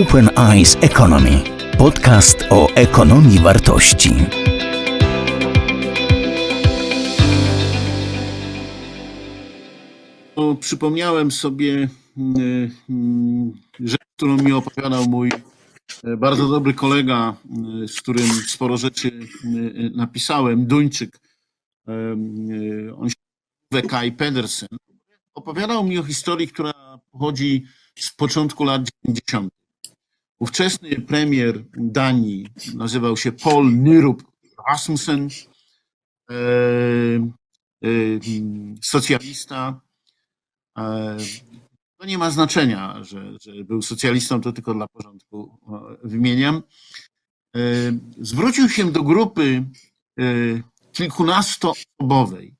Open Eyes Economy. Podcast o ekonomii wartości. Przypomniałem sobie mm, mm, rzecz, którą mi opowiadał mój e, bardzo dobry kolega, mm, z którym sporo rzeczy mm, napisałem, Duńczyk. E, On się nazywa Kai Pedersen. Opowiadał mi o historii, która pochodzi z początku lat 90. Ówczesny premier Danii nazywał się Paul Nyrup Rasmussen, e, e, socjalista. E, To nie ma znaczenia, że, że był socjalistą, to tylko dla porządku wymieniam. Zwrócił się do grupy kilkunastoosobowej,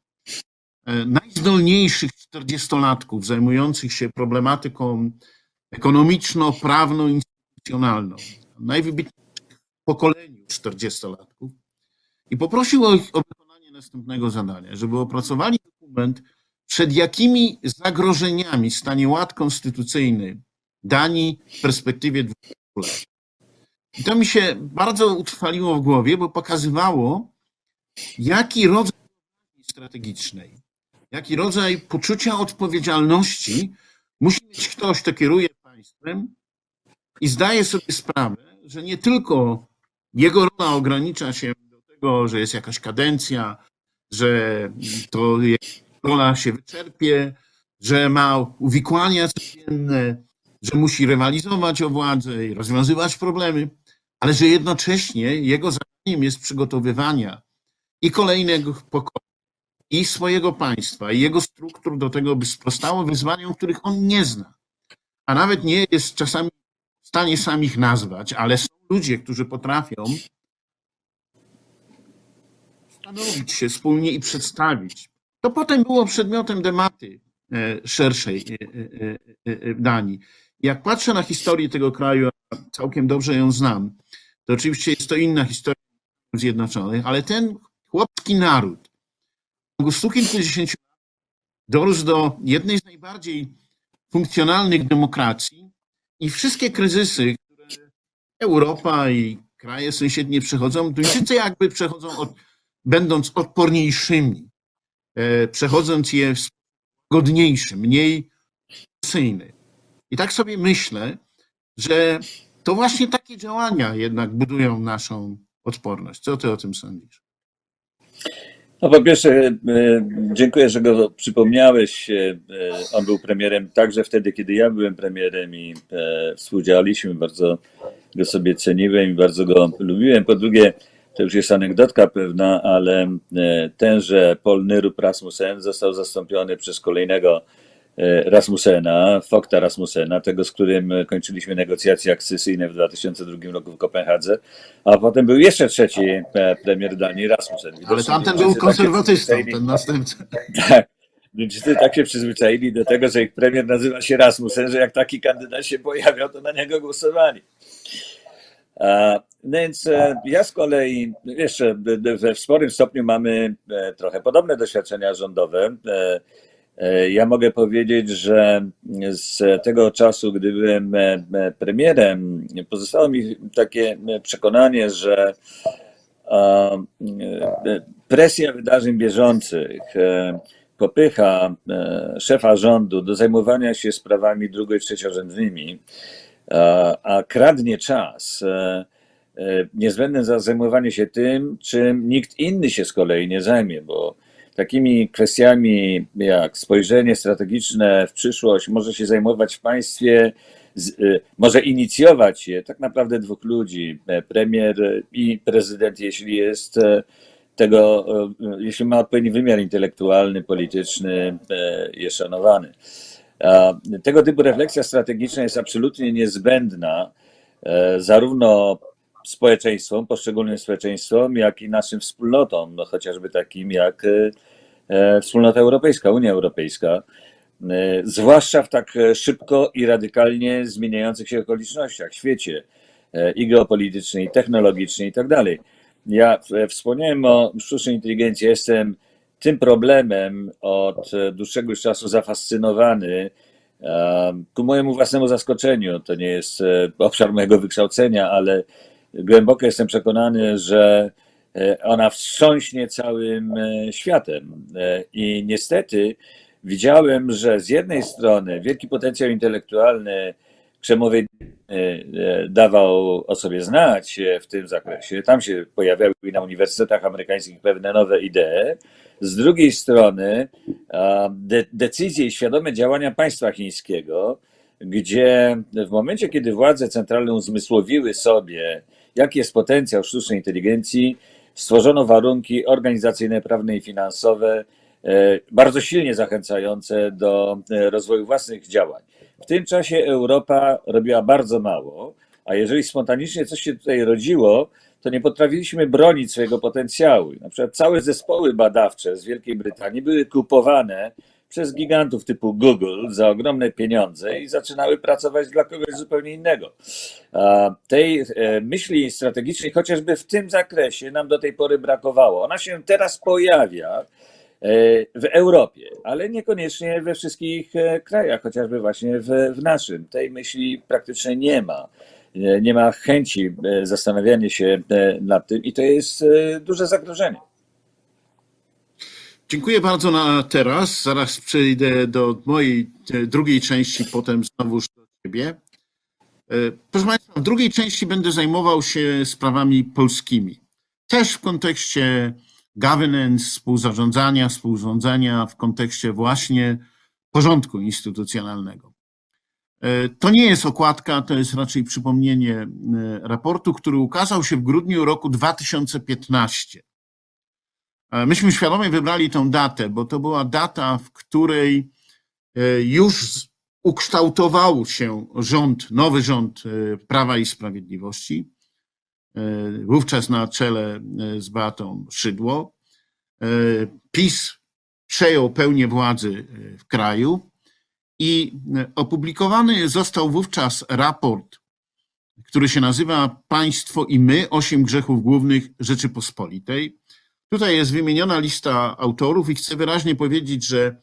najzdolniejszych czterdziestolatków zajmujących się problematyką ekonomiczno-prawną, instytucjonalną, najwybitniejszych pokoleniu czterdziestolatków i poprosił o, ich, o wykonanie następnego zadania, żeby opracowali dokument, przed jakimi zagrożeniami stanie ład konstytucyjny Danii w perspektywie 20 lat. I to mi się bardzo utrwaliło w głowie, bo pokazywało, jaki rodzaj strategicznej, jaki rodzaj poczucia odpowiedzialności musi mieć ktoś, kto kieruje państwem i zdaje sobie sprawę, że nie tylko jego rola ogranicza się do tego, że jest jakaś kadencja, że to rola się wyczerpie, że ma uwikłania codzienne, że musi rywalizować o władzę i rozwiązywać problemy, ale że jednocześnie jego zadaniem jest przygotowywania i kolejnego pokolenia, i swojego państwa, i jego struktur do tego, by sprostało wyzwaniom, których on nie zna. A nawet nie jest czasami stanie sam ich nazwać, ale są ludzie, którzy potrafią stanowić się wspólnie i przedstawić. To potem było przedmiotem debaty e, szerszej e, e, e, w Danii. Jak patrzę na historię tego kraju, a całkiem dobrze ją znam, to oczywiście jest to inna historia Zjednoczonych, ale ten chłopski naród w ciągu stu kilkudziesięciu lat dorósł do jednej z najbardziej funkcjonalnych demokracji i wszystkie kryzysy, które Europa i kraje sąsiednie przechodzą, Duńczycy jakby przechodzą, od, będąc odporniejszymi, e, przechodząc je w sposób godniejszy, mniej presyjny. I tak sobie myślę, że to właśnie takie działania jednak budują naszą odporność. Co ty o tym sądzisz? No po pierwsze, e, dziękuję, że go przypomniałeś. E, On był premierem także wtedy, kiedy ja byłem premierem i e, współdziałaliśmy. Bardzo go sobie ceniłem i bardzo go lubiłem. Po drugie, to już jest anegdotka pewna, ale tenże Paul Nyrup Rasmussen został zastąpiony przez kolejnego Rasmussena, Fokta Rasmussena, tego, z którym kończyliśmy negocjacje akcesyjne w 2002 roku w Kopenhadze, a potem był jeszcze trzeci premier Danii, Rasmussen. Ale tamten był tak konserwatystą, ten następca. tak. Duńczycy tak się przyzwyczaili do tego, że ich premier nazywa się Rasmussen, że jak taki kandydat się pojawiał, to na niego głosowali. A, no więc e, ja z kolei jeszcze w sporym stopniu mamy e, trochę podobne doświadczenia rządowe. E, Ja mogę powiedzieć, że z tego czasu, gdy byłem e, e, premierem, pozostało mi takie przekonanie, że presja wydarzeń bieżących, popycha szefa rządu do zajmowania się sprawami drugo- i trzeciorzędnymi, a, kradnie czas niezbędny za zajmowanie się tym, czym nikt inny się z kolei nie zajmie, bo takimi kwestiami jak spojrzenie strategiczne w przyszłość może się zajmować w państwie, e, może inicjować je tak naprawdę dwóch ludzi, e, premier i prezydent, jeśli jest e, tego, e, jeśli ma odpowiedni wymiar intelektualny, polityczny, jest szanowany. Tego typu refleksja strategiczna jest absolutnie niezbędna zarówno społeczeństwom, poszczególnym społeczeństwom, jak i naszym wspólnotom, no chociażby takim jak e, e, Wspólnota Europejska, Unia Europejska, e, zwłaszcza w tak szybko i radykalnie zmieniających się okolicznościach, świecie i geopolitycznej, i technologicznej i tak dalej. Ja wspomniałem o sztucznej inteligencji. Jestem tym problemem od dłuższego już czasu zafascynowany Ku mojemu własnemu zaskoczeniu, to nie jest obszar mojego wykształcenia, ale głęboko jestem przekonany, że e, ona wstrząśnie całym e, światem. E, I niestety widziałem, że z jednej strony wielki potencjał intelektualny Krzemowej dawał o sobie znać w tym zakresie. Tam się pojawiały na uniwersytetach amerykańskich pewne nowe idee. Z drugiej strony de, decyzje i świadome działania państwa chińskiego, gdzie w momencie, kiedy władze centralne uzmysłowiły sobie, jaki jest potencjał sztucznej inteligencji, stworzono warunki organizacyjne, prawne i finansowe e, bardzo silnie zachęcające do e, rozwoju własnych działań. W tym czasie Europa robiła bardzo mało, a jeżeli spontanicznie coś się tutaj rodziło, to nie potrafiliśmy bronić swojego potencjału. Na przykład całe zespoły badawcze z Wielkiej Brytanii były kupowane przez gigantów typu Google za ogromne pieniądze i zaczynały pracować dla kogoś zupełnie innego. Tej e, myśli strategicznej, chociażby w tym zakresie, nam do tej pory brakowało. Ona się teraz pojawia e, w Europie, ale niekoniecznie we wszystkich e, krajach, chociażby właśnie w, w naszym. Tej myśli praktycznie nie ma. Nie ma chęci zastanawiania się nad tym i to jest duże zagrożenie. Dziękuję bardzo na teraz. Zaraz przejdę do mojej e, drugiej części, potem znowuż do ciebie. E, Proszę Państwa, w drugiej części będę zajmował się sprawami polskimi. Też w kontekście governance, współzarządzania, współrządzenia, w kontekście właśnie porządku instytucjonalnego. E, To nie jest okładka, to jest raczej przypomnienie raportu, który ukazał się w grudniu roku 2015. E, Myśmy świadomie wybrali tą datę, bo to była data, w której e, już ukształtował się rząd, nowy rząd e, Prawa i Sprawiedliwości, wówczas na czele z Beatą Szydło. PiS przejął pełnię władzy w kraju i opublikowany został wówczas raport, który się nazywa Państwo i my, osiem grzechów głównych Rzeczypospolitej. Tutaj jest wymieniona lista autorów i chcę wyraźnie powiedzieć, że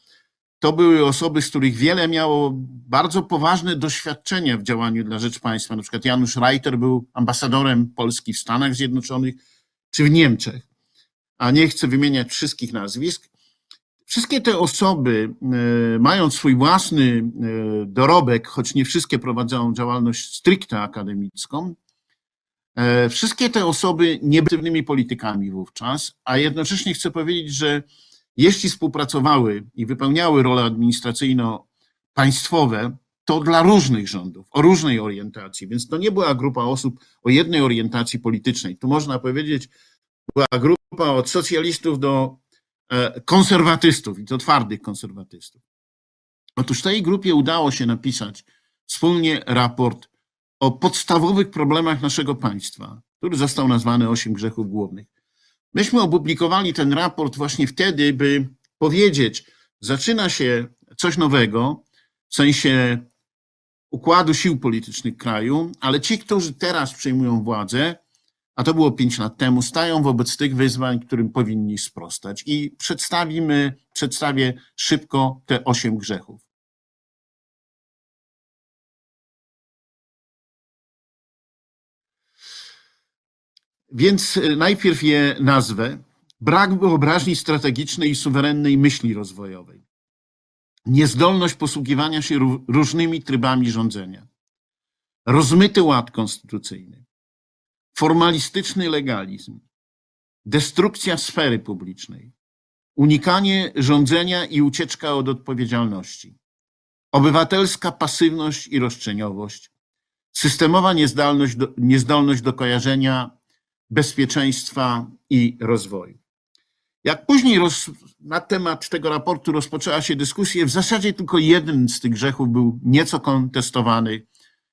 to były osoby, z których wiele miało bardzo poważne doświadczenia w działaniu dla rzecz państwa. Na przykład Janusz Reiter był ambasadorem Polski w Stanach Zjednoczonych czy w Niemczech. A nie chcę wymieniać wszystkich nazwisk. Wszystkie te osoby, e, mając swój własny e, dorobek, choć nie wszystkie prowadzą działalność stricte akademicką, Wszystkie te osoby nie były politykami wówczas, a jednocześnie chcę powiedzieć, że jeśli współpracowały i wypełniały role administracyjno-państwowe, to dla różnych rządów, o różnej orientacji, więc to nie była grupa osób o jednej orientacji politycznej. Tu można powiedzieć, była grupa od socjalistów do e, konserwatystów i to twardych konserwatystów. Otóż tej grupie udało się napisać wspólnie raport o podstawowych problemach naszego państwa, który został nazwany Osiem Grzechów Głównych. Myśmy opublikowali ten raport właśnie wtedy, by powiedzieć, zaczyna się coś nowego, w sensie układu sił politycznych kraju, ale ci, którzy teraz przejmują władzę, a to było pięć lat temu, stają wobec tych wyzwań, którym powinni sprostać. I przedstawimy, przedstawię szybko te osiem grzechów. Więc e, najpierw je nazwę. Brak wyobraźni strategicznej i suwerennej myśli rozwojowej. Niezdolność posługiwania się ró- różnymi trybami rządzenia. Rozmyty ład konstytucyjny. Formalistyczny legalizm. Destrukcja sfery publicznej. Unikanie rządzenia i ucieczka od odpowiedzialności. Obywatelska pasywność i roszczeniowość. Systemowa niezdolność do, niezdolność do kojarzenia bezpieczeństwa i rozwoju. Jak później roz, na temat tego raportu rozpoczęła się dyskusja, w zasadzie tylko jeden z tych grzechów był nieco kontestowany,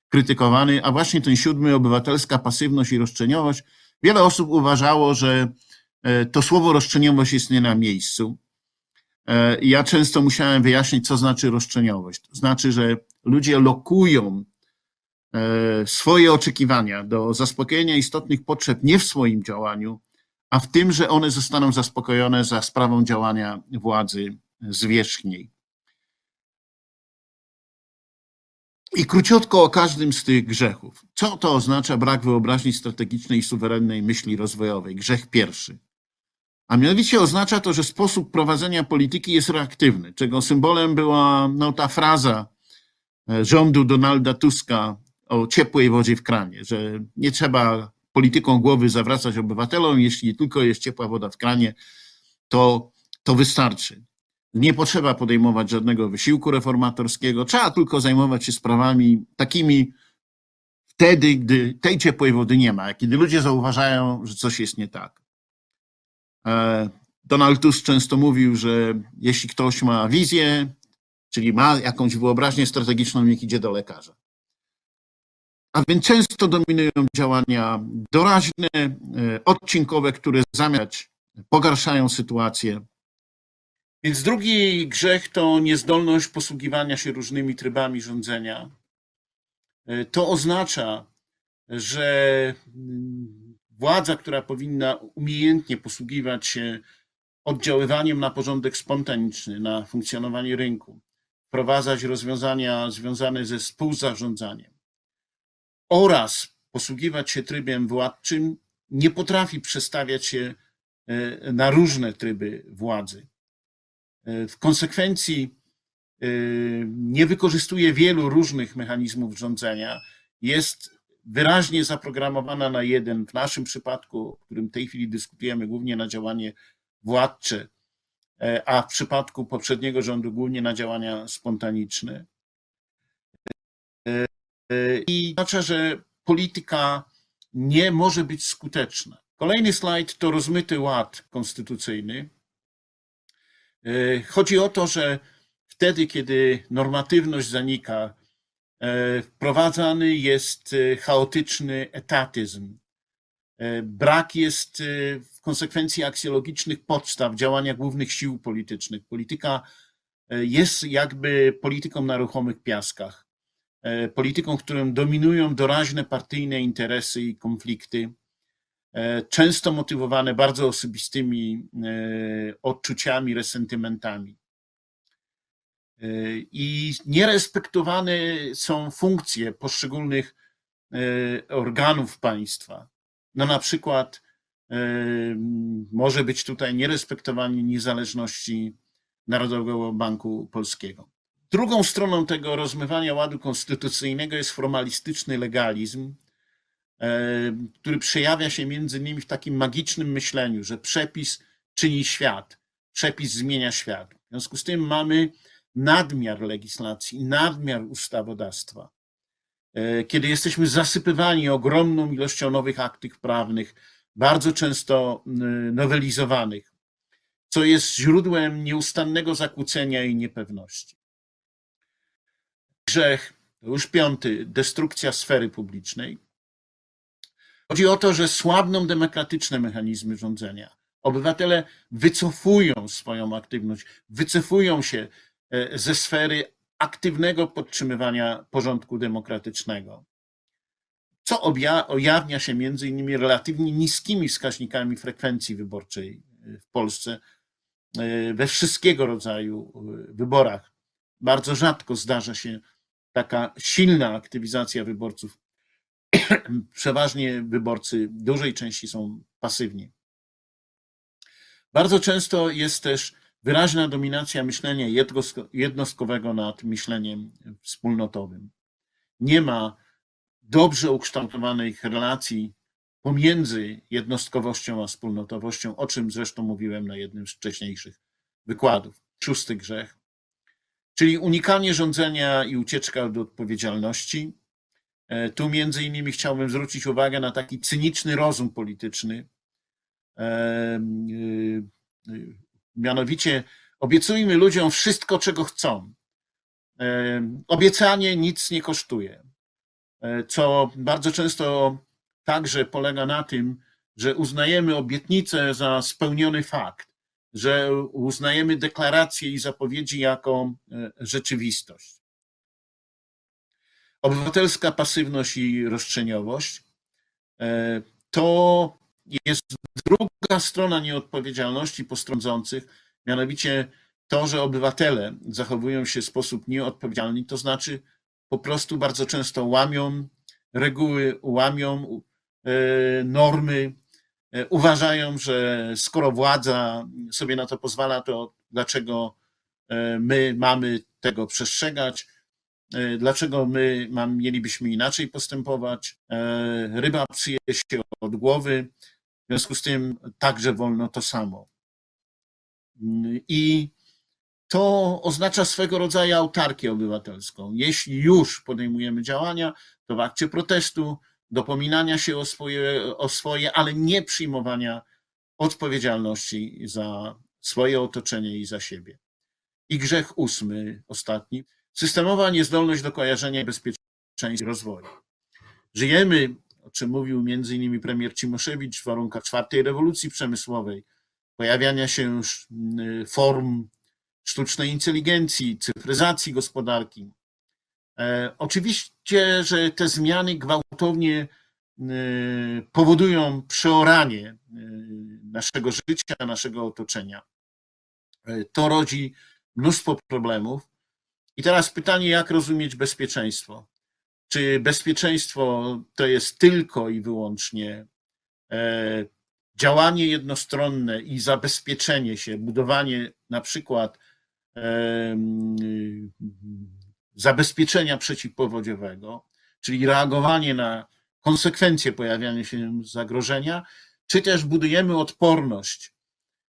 krytykowany, a właśnie ten siódmy, obywatelska pasywność i roszczeniowość. Wiele osób uważało, że e, to słowo roszczeniowość jest nie na miejscu. E, Ja często musiałem wyjaśnić, co znaczy roszczeniowość. To znaczy, że ludzie lokują swoje oczekiwania do zaspokojenia istotnych potrzeb nie w swoim działaniu, a w tym, że one zostaną zaspokojone za sprawą działania władzy zwierzchniej. I króciutko o każdym z tych grzechów. Co to oznacza brak wyobraźni strategicznej i suwerennej myśli rozwojowej? Grzech pierwszy. A mianowicie oznacza to, że sposób prowadzenia polityki jest reaktywny, czego symbolem była no, ta fraza e, rządu Donalda Tuska o ciepłej wodzie w kranie, że nie trzeba polityką głowy zawracać obywatelom, jeśli tylko jest ciepła woda w kranie, to, to wystarczy. Nie potrzeba podejmować żadnego wysiłku reformatorskiego, trzeba tylko zajmować się sprawami takimi wtedy, gdy tej ciepłej wody nie ma, kiedy ludzie zauważają, że coś jest nie tak. E, Donald Tusk często mówił, że jeśli ktoś ma wizję, czyli ma jakąś wyobraźnię strategiczną, niech idzie do lekarza. A więc często dominują działania doraźne, e, odcinkowe, które zamiast pogarszają sytuację. Więc drugi grzech to niezdolność posługiwania się różnymi trybami rządzenia. E, To oznacza, że mm, władza, która powinna umiejętnie posługiwać się oddziaływaniem na porządek spontaniczny, na funkcjonowanie rynku, wprowadzać rozwiązania związane ze współzarządzaniem oraz posługiwać się trybem władczym, nie potrafi przestawiać się e, na różne tryby władzy. E, W konsekwencji e, nie wykorzystuje wielu różnych mechanizmów rządzenia, jest wyraźnie zaprogramowana na jeden, w naszym przypadku, o którym w tej chwili dyskutujemy, głównie na działanie władcze, a w przypadku poprzedniego rządu głównie na działania spontaniczne. I oznacza, że polityka nie może być skuteczna. Kolejny slajd to rozmyty ład konstytucyjny. E, Chodzi o to, że wtedy, kiedy normatywność zanika, e, wprowadzany jest e, chaotyczny etatyzm. Brak jest w konsekwencji aksjologicznych podstaw działania głównych sił politycznych. Polityka jest jakby polityką na ruchomych piaskach. E, Polityką, w którym dominują doraźne partyjne interesy i konflikty, e, często motywowane bardzo osobistymi e, odczuciami, resentymentami. I nierespektowane są funkcje poszczególnych organów państwa. No na przykład może być tutaj nierespektowanie niezależności Narodowego Banku Polskiego. Drugą stroną tego rozmywania ładu konstytucyjnego jest formalistyczny legalizm, e, który przejawia się między innymi w takim magicznym myśleniu, że przepis czyni świat, przepis zmienia świat. W związku z tym mamy nadmiar legislacji, nadmiar ustawodawstwa. E, Kiedy jesteśmy zasypywani ogromną ilością nowych aktów prawnych, bardzo często nowelizowanych, co jest źródłem nieustannego zakłócenia i niepewności. Grzech, już piąty, destrukcja sfery publicznej. Chodzi o to, że słabną demokratyczne mechanizmy rządzenia. Obywatele wycofują swoją aktywność, wycofują się e, ze sfery aktywnego podtrzymywania porządku demokratycznego, co obja- ujawnia się między innymi relatywnie niskimi wskaźnikami frekwencji wyborczej e, w Polsce e, we wszystkiego rodzaju wyborach. Bardzo rzadko zdarza się taka silna aktywizacja wyborców. Przeważnie wyborcy dużej części są pasywni. Bardzo często jest też wyraźna dominacja myślenia jednostko- jednostkowego nad myśleniem wspólnotowym. Nie ma dobrze ukształtowanych relacji pomiędzy jednostkowością a wspólnotowością, o czym zresztą mówiłem na jednym z wcześniejszych wykładów. Szósty grzech, czyli unikanie rządzenia i ucieczka od odpowiedzialności. E, Tu między innymi chciałbym zwrócić uwagę na taki cyniczny rozum polityczny. E, y, Mianowicie obiecujmy ludziom wszystko, czego chcą. E, Obiecanie nic nie kosztuje, E, co bardzo często także polega na tym, że uznajemy obietnicę za spełniony fakt, że uznajemy deklaracje i zapowiedzi jako e, rzeczywistość. Obywatelska pasywność i roszczeniowość e, to jest druga strona nieodpowiedzialności postrądzących, mianowicie to, że obywatele zachowują się w sposób nieodpowiedzialny, to znaczy po prostu bardzo często łamią reguły, łamią e, normy, uważają, że skoro władza sobie na to pozwala, to dlaczego e, my mamy tego przestrzegać? Dlaczego my mam, mielibyśmy inaczej postępować? Ryba psuje się od głowy, w związku z tym także wolno to samo. I to oznacza swego rodzaju autarkię obywatelską. Jeśli już podejmujemy działania, to w akcie protestu, dopominania się o swoje, o swoje, ale nie przyjmowania odpowiedzialności za swoje otoczenie i za siebie. I grzech ósmy, ostatni, systemowa niezdolność do kojarzenia bezpieczeństwa i rozwoju. Żyjemy, o czym mówił między innymi premier Cimoszewicz, w warunkach czwartej rewolucji przemysłowej, pojawiania się form sztucznej inteligencji, cyfryzacji gospodarki. E, oczywiście, że te zmiany gwałtownie e, powodują przeoranie e, naszego życia, naszego otoczenia. To rodzi mnóstwo problemów. I teraz pytanie, jak rozumieć bezpieczeństwo? Czy bezpieczeństwo to jest tylko i wyłącznie działanie jednostronne i zabezpieczenie się, budowanie na przykład zabezpieczenia przeciwpowodziowego, czyli reagowanie na konsekwencje pojawiania się zagrożenia, czy też budujemy odporność,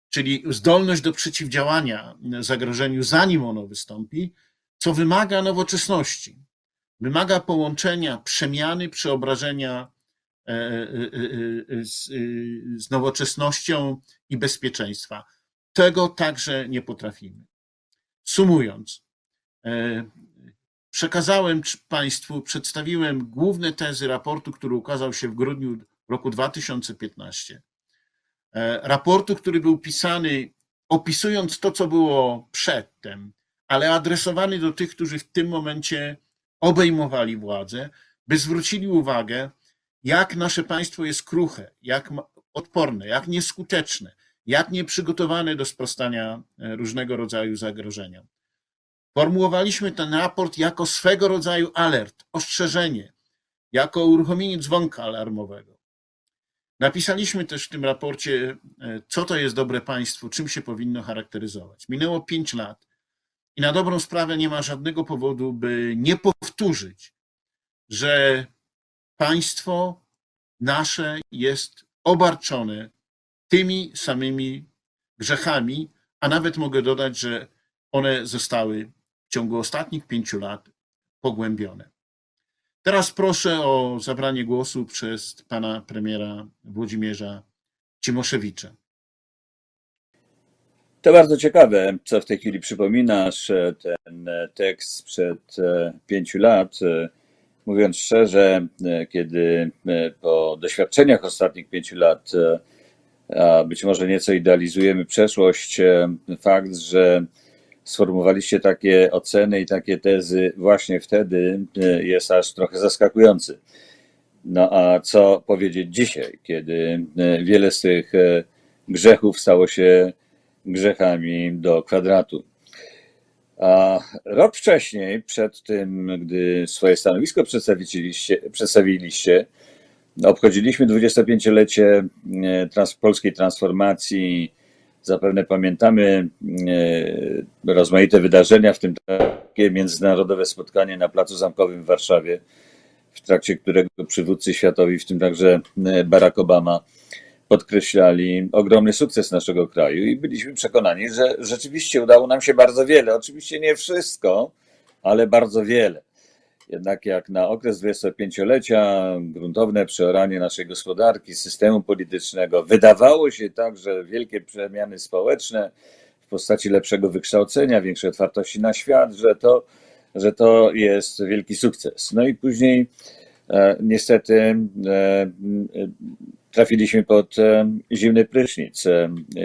czyli zdolność do przeciwdziałania zagrożeniu, zanim ono wystąpi, co wymaga nowoczesności. Wymaga połączenia przemiany, przeobrażenia e, e, e, z, z nowoczesnością i bezpieczeństwa. Tego także nie potrafimy. Sumując, przekazałem Państwu, przedstawiłem główne tezy raportu, który ukazał się w grudniu roku 2015. E, raportu, który był pisany opisując to, co było przedtem, ale adresowany do tych, którzy w tym momencie obejmowali władzę, by zwrócili uwagę, jak nasze państwo jest kruche, jak odporne, jak nieskuteczne, jak nieprzygotowane do sprostania e, różnego rodzaju zagrożeniom. Formułowaliśmy ten raport jako swego rodzaju alert, ostrzeżenie, jako uruchomienie dzwonka alarmowego. Napisaliśmy też w tym raporcie, e, co to jest dobre państwo, czym się powinno charakteryzować. Minęło pięć lat i na dobrą sprawę nie ma żadnego powodu, by nie powtórzyć, że państwo nasze jest obarczone tymi samymi grzechami, a nawet mogę dodać, że one zostały w ciągu ostatnich pięciu lat pogłębione. Teraz proszę o zabranie głosu przez pana premiera Włodzimierza Cimoszewicza. To bardzo ciekawe, co w tej chwili przypominasz, ten tekst sprzed e, pięciu lat. E, mówiąc szczerze, e, kiedy po doświadczeniach ostatnich pięciu lat być może nieco idealizujemy przeszłość, e, fakt, że sformułowaliście takie oceny i takie tezy właśnie wtedy e, jest aż trochę zaskakujący. No a co powiedzieć dzisiaj, kiedy e, wiele z tych grzechów stało się grzechami do kwadratu? A rok wcześniej, przed tym, gdy swoje stanowisko przedstawiliście, przedstawiliście Obchodziliśmy 25-lecie e, trans polskiej transformacji. Zapewne pamiętamy e, rozmaite wydarzenia, w tym takie międzynarodowe spotkanie na Placu Zamkowym w Warszawie, w trakcie którego przywódcy światowi, w tym także e, Barack Obama, podkreślali ogromny sukces naszego kraju i byliśmy przekonani, że rzeczywiście udało nam się bardzo wiele. Oczywiście nie wszystko, ale bardzo wiele. Jednak jak na okres 25-lecia gruntowne przeoranie naszej gospodarki, systemu politycznego, wydawało się także wielkie przemiany społeczne w postaci lepszego wykształcenia, większej otwartości na świat, że to, że to jest wielki sukces. No i później e, niestety e, trafiliśmy pod e, zimny prysznic.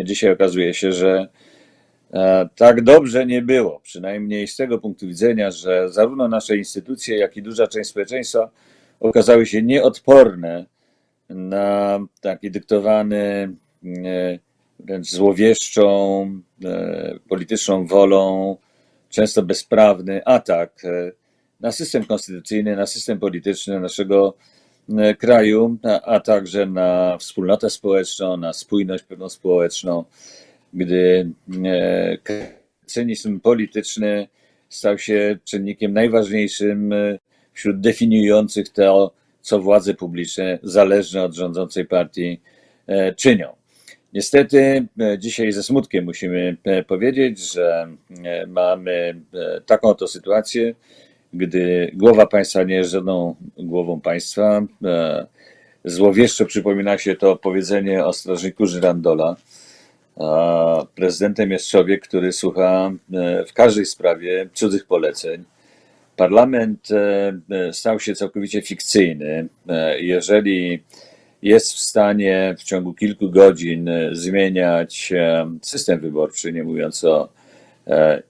Dzisiaj okazuje się, że tak dobrze nie było, przynajmniej z tego punktu widzenia, że zarówno nasze instytucje, jak i duża część społeczeństwa okazały się nieodporne na taki dyktowany e, wręcz złowieszczą, e, polityczną wolą, często bezprawny atak na system konstytucyjny, na system polityczny naszego e, kraju, a także na wspólnotę społeczną, na spójność pewną społeczną, gdy e, cynizm polityczny stał się czynnikiem najważniejszym e, wśród definiujących to, co władze publiczne zależne od rządzącej partii e, czynią. Niestety e, dzisiaj ze smutkiem musimy e, powiedzieć, że e, mamy e, taką oto sytuację, gdy głowa państwa nie jest żadną głową państwa. E, Złowieszczo przypomina się to powiedzenie o strażniku Żyrandola. A Prezydentem jest człowiek, który słucha e, w każdej sprawie cudzych poleceń. Parlament e, e, stał się całkowicie fikcyjny. Jeżeli jest w stanie w ciągu kilku godzin zmieniać system wyborczy, nie mówiąc o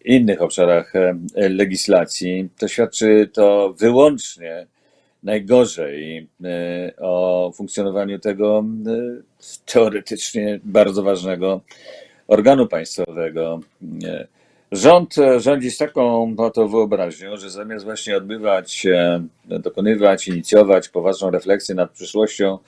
innych obszarach legislacji, to świadczy to wyłącznie najgorzej e, o funkcjonowaniu tego e, teoretycznie bardzo ważnego organu państwowego. E, Rząd rządzi z taką oto wyobraźnią, że zamiast właśnie odbywać, dokonywać, inicjować poważną refleksję nad przyszłością,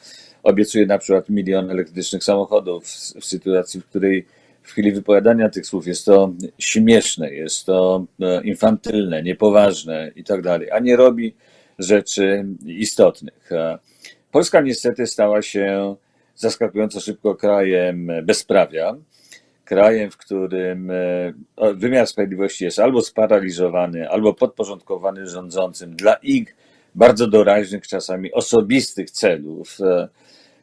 obiecuje na przykład milion elektrycznych samochodów w sytuacji, w której w chwili wypowiadania tych słów jest to śmieszne, jest to infantylne, niepoważne i tak dalej, a nie robi rzeczy istotnych. E, Polska niestety stała się zaskakująco szybko krajem bezprawia, krajem, w którym e, wymiar sprawiedliwości jest albo sparaliżowany, albo podporządkowany rządzącym dla ich bardzo doraźnych, czasami osobistych celów. E,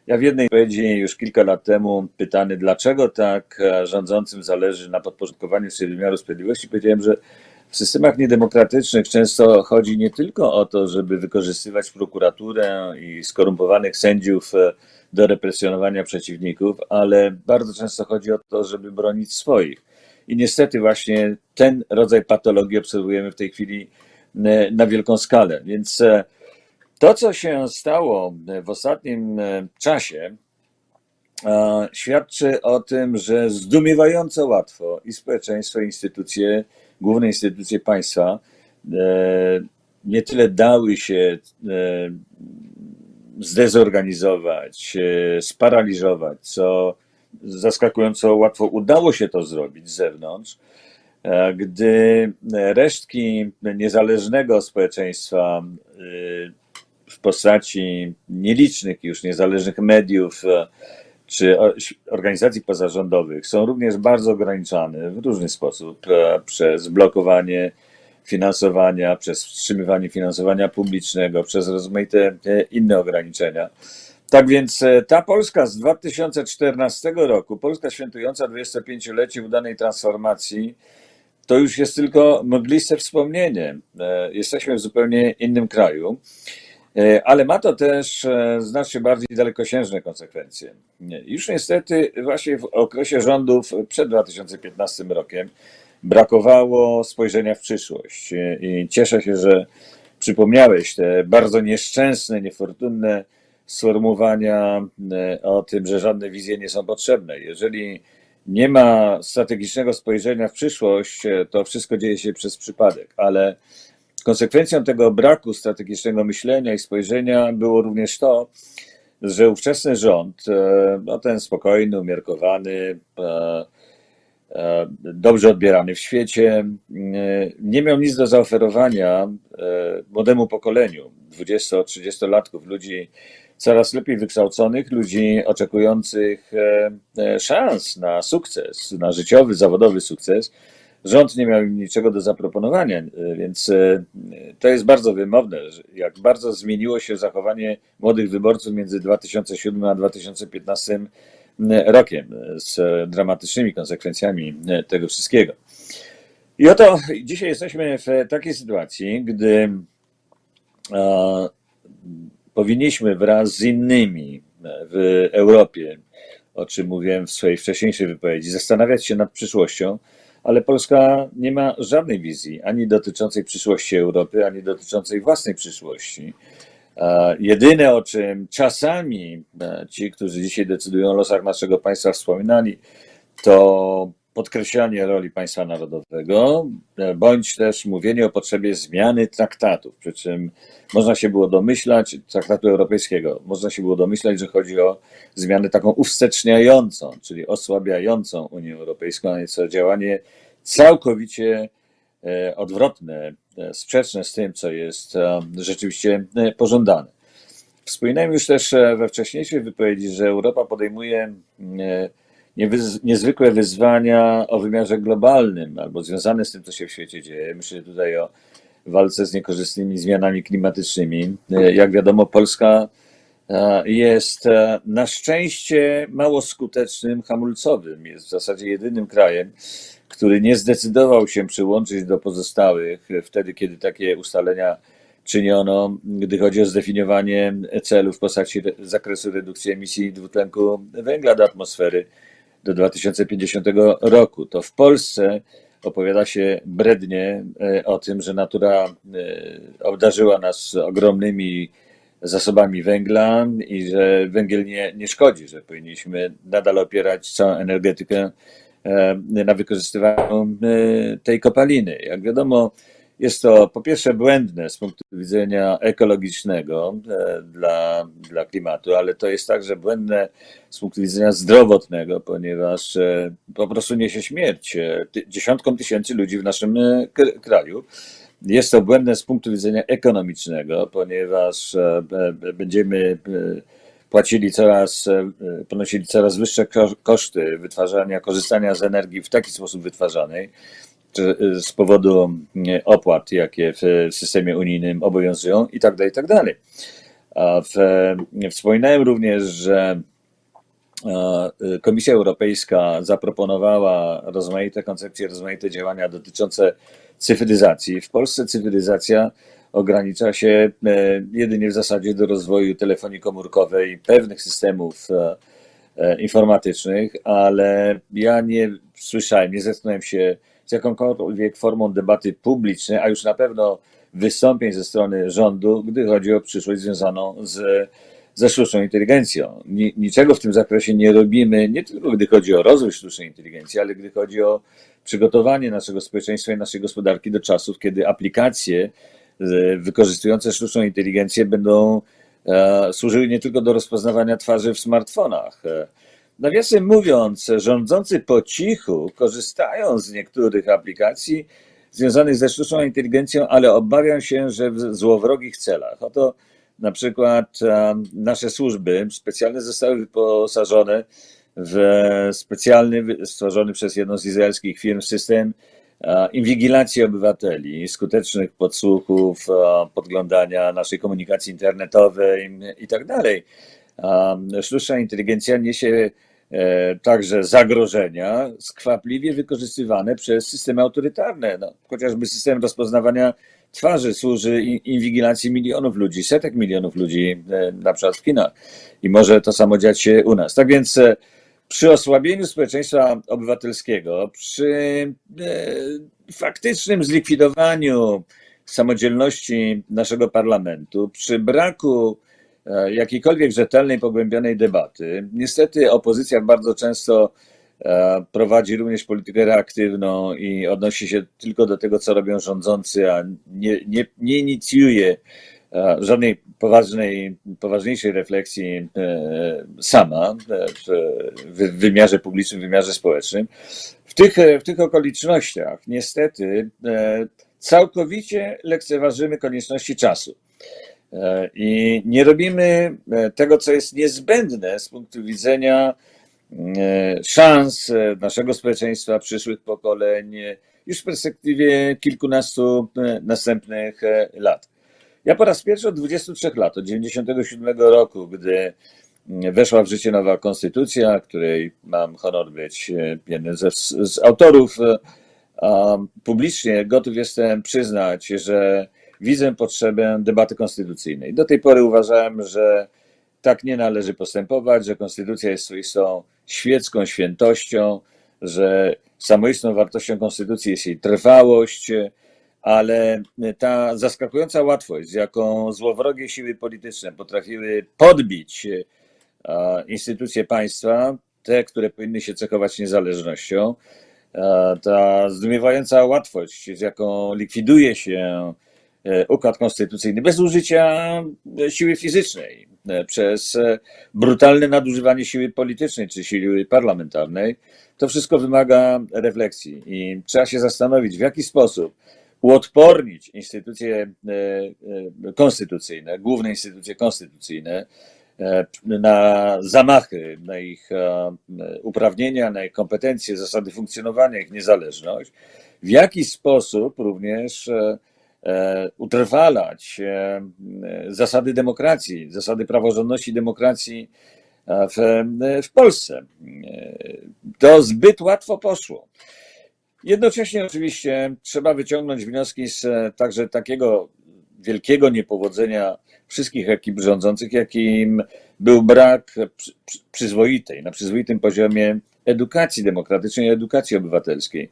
Ja w jednej wypowiedzi już kilka lat temu pytany, dlaczego tak rządzącym zależy na podporządkowaniu sobie wymiaru sprawiedliwości, powiedziałem, że w systemach niedemokratycznych często chodzi nie tylko o to, żeby wykorzystywać prokuraturę i skorumpowanych sędziów e, do represjonowania przeciwników, ale bardzo często chodzi o to, żeby bronić swoich. I niestety właśnie ten rodzaj patologii obserwujemy w tej chwili e, na wielką skalę. Więc e, to, co się stało w ostatnim czasie, świadczy o tym, że zdumiewająco łatwo i społeczeństwo, i instytucje, główne instytucje państwa e, nie tyle dały się e, zdezorganizować, e, sparaliżować, co zaskakująco łatwo udało się to zrobić z zewnątrz, gdy resztki niezależnego społeczeństwa w postaci nielicznych już niezależnych mediów czy organizacji pozarządowych są również bardzo ograniczane w różny sposób e, przez blokowanie finansowania, przez wstrzymywanie finansowania publicznego, przez rozmaite e, inne ograniczenia. Tak więc e, ta Polska z 2014 roku, Polska świętująca 25-lecie udanej transformacji, to już jest tylko mgliste wspomnienie. Jesteśmy w zupełnie innym kraju. E, Ale ma to też e, znacznie bardziej dalekosiężne konsekwencje. Już niestety właśnie w okresie rządów przed 2015 rokiem brakowało spojrzenia w przyszłość. E, I cieszę się, że przypomniałeś te bardzo nieszczęsne, niefortunne sformułowania o tym, że żadne wizje nie są potrzebne. Jeżeli nie ma strategicznego spojrzenia w przyszłość, to wszystko dzieje się przez przypadek, ale Konsekwencją tego braku strategicznego myślenia i spojrzenia było również to, że ówczesny rząd, e, no ten spokojny, umiarkowany, e, e, dobrze odbierany w świecie, nie miał nic do zaoferowania młodemu pokoleniu 20-30-latków, ludzi coraz lepiej wykształconych, ludzi oczekujących szans na sukces, na życiowy, zawodowy sukces. Rząd nie miał im niczego do zaproponowania, e, więc e, to jest bardzo wymowne, jak bardzo zmieniło się zachowanie młodych wyborców między 2007 a 2015 rokiem, e, z dramatycznymi konsekwencjami tego wszystkiego. I oto dzisiaj jesteśmy w takiej sytuacji, gdy powinniśmy wraz z innymi w Europie, o czym mówiłem w swojej wcześniejszej wypowiedzi, zastanawiać się nad przyszłością, ale Polska nie ma żadnej wizji ani dotyczącej przyszłości Europy, ani dotyczącej własnej przyszłości. Jedyne, o czym czasami e, ci, którzy dzisiaj decydują o losach naszego państwa, wspominali, to podkreślanie roli państwa narodowego, e, bądź też mówienie o potrzebie zmiany traktatów. Przy czym można się było domyślać, traktatu europejskiego, można się było domyślać, że chodzi o zmianę taką uwsteczniającą, czyli osłabiającą Unię Europejską, a jest to działanie całkowicie e, odwrotne, e, sprzeczne z tym, co jest rzeczywiście pożądane. Wspominałem już też we wcześniejszej wypowiedzi, że Europa podejmuje niezwykłe wyzwania o wymiarze globalnym albo związane z tym, co się w świecie dzieje. Myślę tutaj o walce z niekorzystnymi zmianami klimatycznymi. E, Jak wiadomo, Polska e, jest e, na szczęście mało skutecznym hamulcowym. Jest w zasadzie jedynym krajem, który nie zdecydował się przyłączyć do pozostałych wtedy, kiedy takie ustalenia czyniono, gdy chodzi o zdefiniowanie celów w postaci re- zakresu redukcji emisji dwutlenku węgla do atmosfery do 2050 roku. To w Polsce opowiada się brednie e, o tym, że natura e, obdarzyła nas ogromnymi zasobami węgla i że węgiel nie, nie szkodzi, że powinniśmy nadal opierać całą energetykę e, na wykorzystywaniu tej kopaliny. Jak wiadomo, jest to po pierwsze błędne z punktu widzenia ekologicznego e, dla, dla klimatu, ale to jest także błędne z punktu widzenia zdrowotnego, ponieważ e, po prostu niesie śmierć e, dziesiątkom tysięcy ludzi w naszym kraju. Jest to błędne z punktu widzenia ekonomicznego, ponieważ będziemy płacili coraz, ponosili coraz wyższe ko- koszty wytwarzania, korzystania z energii w taki sposób wytwarzanej, z powodu e, opłat, jakie w systemie unijnym obowiązują i tak dalej, i tak e, wspominałem również, że Komisja Europejska zaproponowała rozmaite koncepcje, rozmaite działania dotyczące cyfryzacji. W Polsce cyfryzacja ogranicza się jedynie w zasadzie do rozwoju telefonii komórkowej, pewnych systemów informatycznych, ale ja nie słyszałem, nie zetknąłem się z jakąkolwiek formą debaty publicznej, a już na pewno wystąpień ze strony rządu, gdy chodzi o przyszłość związaną z, ze sztuczną inteligencją. Ni, niczego w tym zakresie nie robimy, nie tylko gdy chodzi o rozwój sztucznej inteligencji, ale gdy chodzi o przygotowanie naszego społeczeństwa i naszej gospodarki do czasów, kiedy aplikacje e, wykorzystujące sztuczną inteligencję będą e, służyły nie tylko do rozpoznawania twarzy w smartfonach. E, Nawiasem mówiąc, rządzący po cichu korzystają z niektórych aplikacji związanych ze sztuczną inteligencją, ale obawiam się, że w złowrogich celach. Oto na przykład e, nasze służby specjalne zostały wyposażone w specjalny, stworzony przez jedną z izraelskich firm system e, inwigilacji obywateli, skutecznych podsłuchów, e, podglądania naszej komunikacji internetowej i tak Sztuczna inteligencja niesie także zagrożenia skwapliwie wykorzystywane przez systemy autorytarne. No, chociażby system rozpoznawania twarzy służy inwigilacji milionów ludzi, setek milionów ludzi, e, na przykład w Chinach. I może to samo dziać się u nas. Tak więc e, przy osłabieniu społeczeństwa obywatelskiego, przy e, faktycznym zlikwidowaniu samodzielności naszego parlamentu, przy braku e, jakiejkolwiek rzetelnej, pogłębionej debaty. Niestety opozycja bardzo często e, prowadzi również politykę reaktywną i odnosi się tylko do tego, co robią rządzący, a nie, nie, nie inicjuje e, żadnej poważnej, poważniejszej refleksji e, sama e, w, wymiarze publicznym, w wymiarze społecznym. W tych, w tych okolicznościach niestety e, całkowicie lekceważymy konieczności czasu. I nie robimy e, tego, co jest niezbędne z punktu widzenia e, szans e, naszego społeczeństwa, przyszłych pokoleń, już w perspektywie kilkunastu następnych lat. Ja po raz pierwszy od 23 lat, od 97 roku, gdy mm, weszła w życie nowa konstytucja, której mam honor być jednym z autorów, publicznie gotów jestem przyznać, że widzę potrzebę debaty konstytucyjnej. Do tej pory uważałem, że tak nie należy postępować, że konstytucja jest swoistą świecką świętością, że samoistną wartością konstytucji jest jej trwałość, ale ta zaskakująca łatwość, z jaką złowrogie siły polityczne potrafiły podbić instytucje państwa, te, które powinny się cechować niezależnością, ta zdumiewająca łatwość, z jaką likwiduje się układ konstytucyjny bez użycia e, siły fizycznej, e, przez e, brutalne nadużywanie siły politycznej czy siły parlamentarnej, to wszystko wymaga refleksji i trzeba się zastanowić, w jaki sposób uodpornić instytucje e, e, konstytucyjne, główne instytucje konstytucyjne e, na zamachy, na ich e, uprawnienia, na ich kompetencje, zasady funkcjonowania, ich niezależność, w jaki sposób również e, e, utrwalać e, zasady demokracji, zasady praworządności demokracji e, w, w Polsce. E, To zbyt łatwo poszło. Jednocześnie oczywiście trzeba wyciągnąć wnioski z e, także takiego wielkiego niepowodzenia wszystkich ekip rządzących, jakim był brak przy- przy- przyzwoitej, na przyzwoitym poziomie edukacji demokratycznej, edukacji obywatelskiej.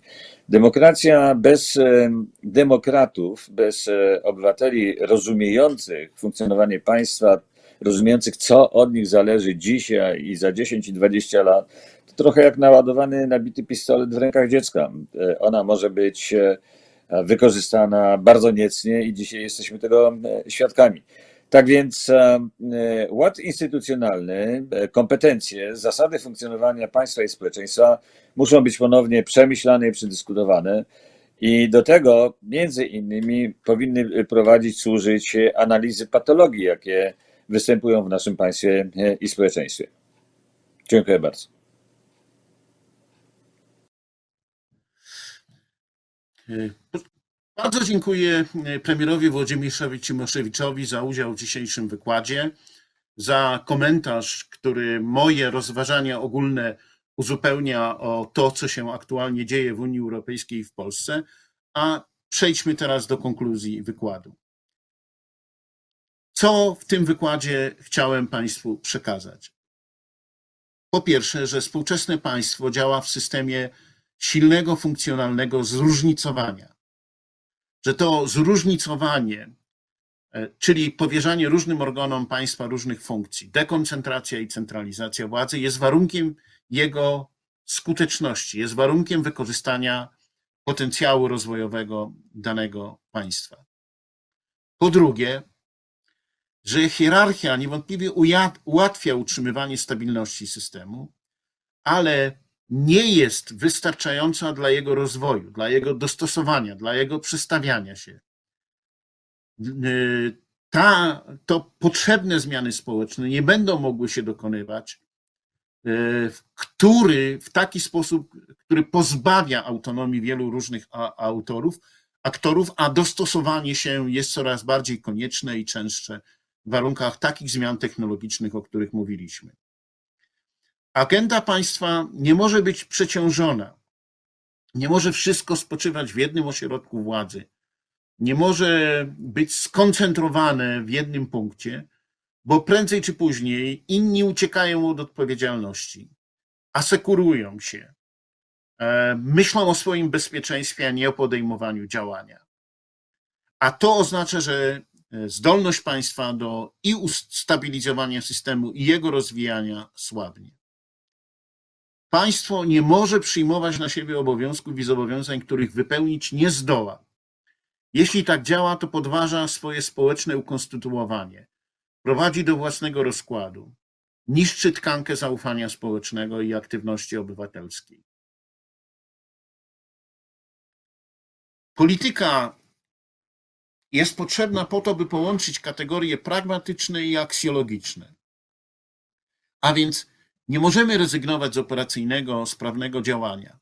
Demokracja bez e, demokratów, bez e, obywateli rozumiejących funkcjonowanie państwa, rozumiejących, co od nich zależy dzisiaj i za 10 i 20 lat, to trochę jak naładowany, nabity pistolet w rękach dziecka. E, Ona może być wykorzystana bardzo niecnie i dzisiaj jesteśmy tego świadkami. Tak więc e, e, ład instytucjonalny, e, kompetencje, zasady funkcjonowania państwa i społeczeństwa muszą być ponownie przemyślane i przedyskutowane. I do tego między innymi powinny prowadzić, służyć analizy patologii, jakie występują w naszym państwie e, i społeczeństwie. Dziękuję bardzo. Bardzo dziękuję e, premierowi Włodzimierzowi Cimoszewiczowi za udział w dzisiejszym wykładzie, za komentarz, który moje rozważania ogólne uzupełnia o to, co się aktualnie dzieje w Unii Europejskiej i w Polsce. A przejdźmy teraz do konkluzji wykładu. Co w tym wykładzie chciałem Państwu przekazać? Po pierwsze, że współczesne państwo działa w systemie silnego, funkcjonalnego zróżnicowania. Że to zróżnicowanie, e, czyli powierzanie różnym organom państwa różnych funkcji, dekoncentracja i centralizacja władzy jest warunkiem jego skuteczności, jest warunkiem wykorzystania potencjału rozwojowego danego państwa. Po drugie, że hierarchia niewątpliwie ułatwia utrzymywanie stabilności systemu, ale nie jest wystarczająca dla jego rozwoju, dla jego dostosowania, dla jego przestawiania się. Yy, Ta, to potrzebne zmiany społeczne nie będą mogły się dokonywać, yy, który w taki sposób, który pozbawia autonomii wielu różnych autorów, aktorów, a dostosowanie się jest coraz bardziej konieczne i częstsze w warunkach takich zmian technologicznych, o których mówiliśmy. Agenda państwa nie może być przeciążona. Nie może wszystko spoczywać w jednym ośrodku władzy. Nie może być skoncentrowane w jednym punkcie, bo prędzej czy później inni uciekają od odpowiedzialności, asekurują się, e, myślą o swoim bezpieczeństwie, a nie o podejmowaniu działania. A to oznacza, że e, zdolność państwa do i ustabilizowania systemu, i jego rozwijania słabnie. Państwo nie może przyjmować na siebie obowiązków i zobowiązań, których wypełnić nie zdoła. Jeśli tak działa, to podważa swoje społeczne ukonstytuowanie, prowadzi do własnego rozkładu, niszczy tkankę zaufania społecznego i aktywności obywatelskiej. Polityka jest potrzebna po to, by połączyć kategorie pragmatyczne i aksjologiczne. A więc nie możemy rezygnować z operacyjnego, sprawnego działania,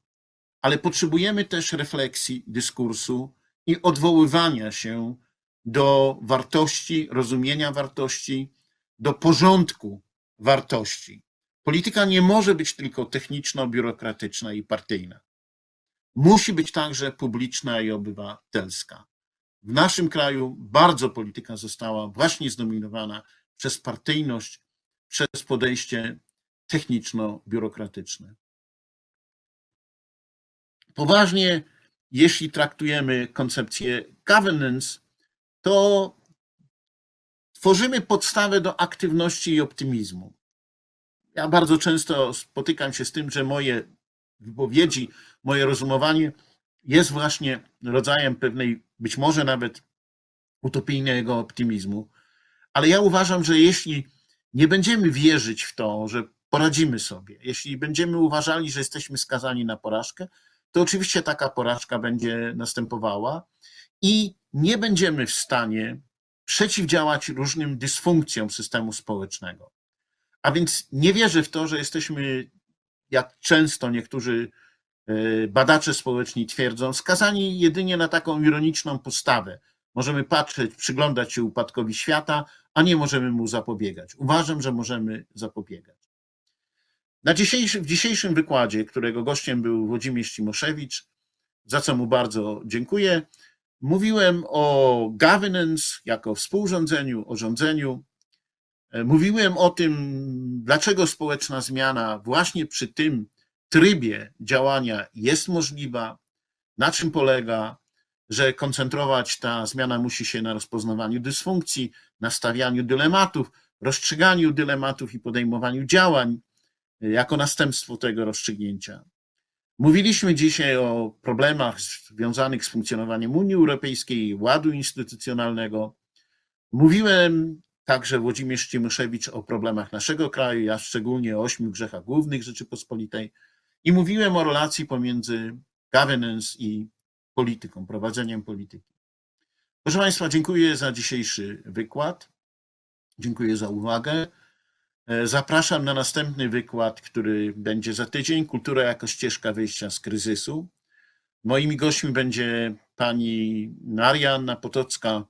ale potrzebujemy też refleksji, dyskursu i odwoływania się do wartości, rozumienia wartości, do porządku wartości. Polityka nie może być tylko techniczno-biurokratyczna i partyjna. Musi być także publiczna i obywatelska. W naszym kraju bardzo polityka została właśnie zdominowana przez partyjność, przez podejście techniczno-biurokratyczne. Poważnie, jeśli traktujemy koncepcję governance, to tworzymy podstawę do aktywności i optymizmu. Ja bardzo często spotykam się z tym, że moje wypowiedzi moje rozumowanie jest właśnie rodzajem pewnej, być może nawet utopijnego optymizmu. Ale ja uważam, że jeśli nie będziemy wierzyć w to, że poradzimy sobie, jeśli będziemy uważali, że jesteśmy skazani na porażkę, to oczywiście taka porażka będzie następowała i nie będziemy w stanie przeciwdziałać różnym dysfunkcjom systemu społecznego. A więc nie wierzę w to, że jesteśmy, jak często niektórzy e, badacze społeczni twierdzą, skazani jedynie na taką ironiczną postawę. Możemy patrzeć, przyglądać się upadkowi świata, a nie możemy mu zapobiegać. Uważam, że możemy zapobiegać. Na dzisiejszy, w dzisiejszym wykładzie, którego gościem był Włodzimierz Cimoszewicz, za co mu bardzo dziękuję, mówiłem o governance jako współrządzeniu, o rządzeniu. E, Mówiłem o tym, dlaczego społeczna zmiana właśnie przy tym trybie działania jest możliwa, na czym polega, że koncentrować ta zmiana musi się na rozpoznawaniu dysfunkcji, na stawianiu dylematów, rozstrzyganiu dylematów i podejmowaniu działań jako następstwo tego rozstrzygnięcia. Mówiliśmy dzisiaj o problemach związanych z funkcjonowaniem Unii Europejskiej, ładu instytucjonalnego. Mówiłem także Włodzimierz Cimoszewicz o problemach naszego kraju, ja szczególnie o ośmiu grzechach głównych Rzeczypospolitej i mówiłem o relacji pomiędzy governance i polityką, prowadzeniem polityki. Proszę Państwa, dziękuję za dzisiejszy wykład. Dziękuję za uwagę. E, Zapraszam na następny wykład, który będzie za tydzień. Kultura jako ścieżka wyjścia z kryzysu. Moimi gośćmi będzie pani Marianna Potocka,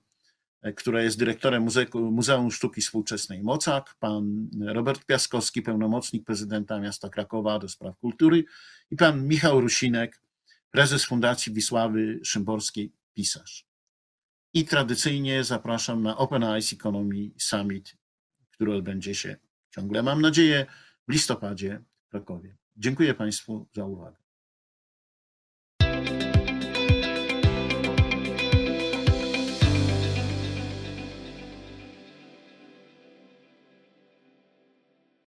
e, która jest dyrektorem Muzeum, Muzeum Sztuki Współczesnej Mocak, pan Robert Piaskowski, pełnomocnik prezydenta miasta Krakowa do spraw kultury i pan Michał Rusinek, prezes Fundacji Wisławy Szymborskiej, pisarz. I tradycyjnie zapraszam na Open Eyes Economy Summit, który odbędzie się ciągle, mam nadzieję, w listopadzie w Krakowie. Dziękuję Państwu za uwagę.